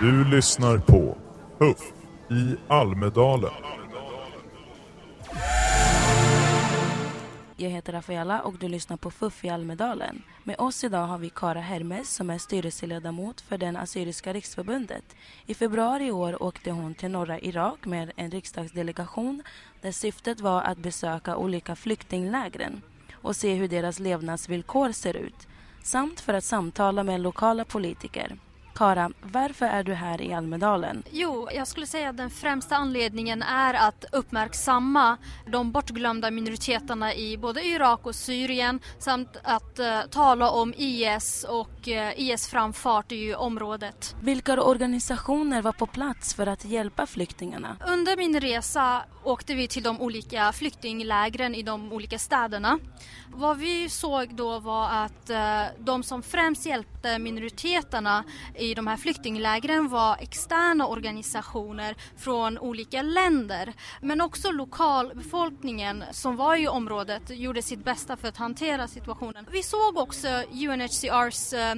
Du lyssnar på Huff i Almedalen. Jag heter Rafaela och du lyssnar på FUF i Almedalen. Med oss idag har vi Kara Hermes som är styrelseledamot för den Assyriska riksförbundet. I februari i år åkte hon till norra Irak med en riksdagsdelegation där syftet var att besöka olika flyktinglägren och se hur deras levnadsvillkor ser ut samt för att samtala med lokala politiker. Kara, varför är du här i Almedalen? Jo, jag skulle säga att den främsta anledningen är att uppmärksamma de bortglömda minoriteterna i både Irak och Syrien samt att uh, tala om IS och uh, IS framfart i området. Vilka organisationer var på plats för att hjälpa flyktingarna? Under min resa åkte vi till de olika flyktinglägren i de olika städerna. Vad vi såg då var att uh, de som främst hjälpte minoriteterna i de här flyktinglägren var externa organisationer från olika länder. Men också lokalbefolkningen som var i området gjorde sitt bästa för att hantera situationen. Vi såg också UNHCRs eh,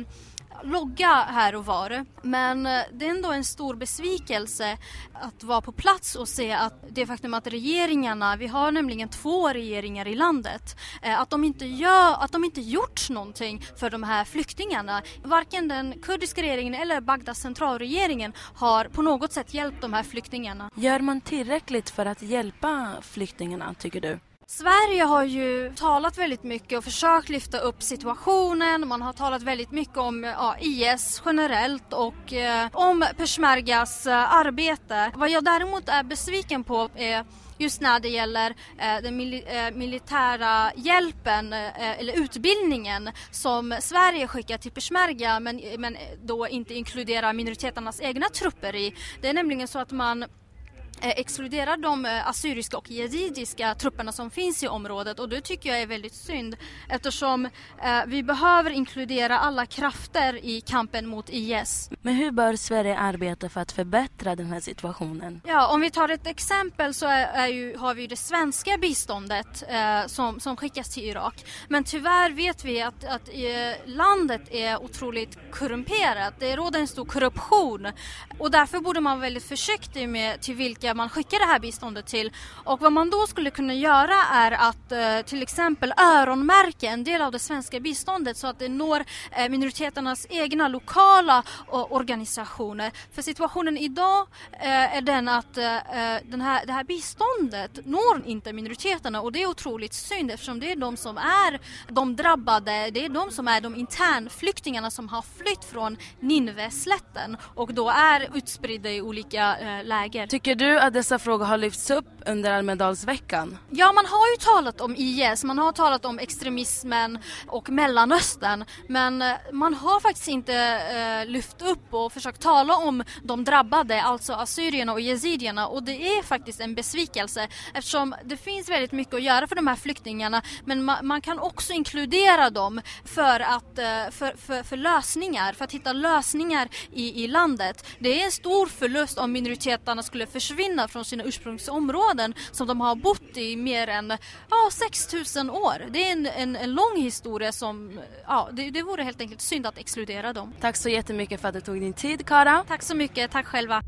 logga här och var. Men eh, det är ändå en stor besvikelse att vara på plats och se att det faktum att regeringarna, vi har nämligen två regeringar i landet, eh, att de inte gör, att de inte gjort någonting för de här flyktingarna. Varken den kurdiska regeringen eller Bagdads centralregeringen har på något sätt hjälpt de här flyktingarna. Gör man tillräckligt för att hjälpa flyktingarna, tycker du? Sverige har ju talat väldigt mycket och försökt lyfta upp situationen. Man har talat väldigt mycket om ja, IS generellt och eh, om peshmergas eh, arbete. Vad jag däremot är besviken på är just när det gäller eh, den mil eh, militära hjälpen eh, eller utbildningen som Sverige skickar till peshmerga men, men då inte inkluderar minoriteternas egna trupper i. Det är nämligen så att man exkluderar de eh, assyriska och jezidiska trupperna som finns i området och det tycker jag är väldigt synd eftersom eh, vi behöver inkludera alla krafter i kampen mot IS. Men hur bör Sverige arbeta för att förbättra den här situationen? Ja, om vi tar ett exempel så är, är ju, har vi det svenska biståndet eh, som, som skickas till Irak. Men tyvärr vet vi att, att eh, landet är otroligt korrumperat. Det råder en stor korruption och därför borde man vara väldigt försiktig med till vilka vilka man skickar det här biståndet till. Och vad man då skulle kunna göra är att eh, till exempel öronmärka en del av det svenska biståndet så att det når eh, minoriteternas egna lokala eh, organisationer. För situationen idag eh, är den att eh, eh, den här, det här biståndet når inte minoriteterna och det är otroligt synd eftersom det är de som är de drabbade, det är de som är de internflyktingarna som har flytt från Nineveslätten och då är utspridda i olika eh, läger. Tycker du att dessa frågor har lyfts upp under Almedalsveckan? Ja, man har ju talat om IS, man har talat om extremismen och Mellanöstern. Men eh, man har faktiskt inte eh, lyft upp och försökt tala om de drabbade, alltså assyrierna och yazidierna. Och det är faktiskt en besvikelse eftersom det finns väldigt mycket att göra för de här flyktingarna. Men ma man kan också inkludera dem för, att, eh, för, för, för, lösningar, för att hitta lösningar i, i landet. Det är en stor förlust om minoriteterna skulle försvinna försvinna från sina ursprungsområden som de har bott i mer än ja, 6000 år. Det är en, en, en lång historia som, ja, det, det vore helt enkelt synd att exkludera dem. Tack så jättemycket för att du tog din tid, Kara. Tack så mycket, tack själva.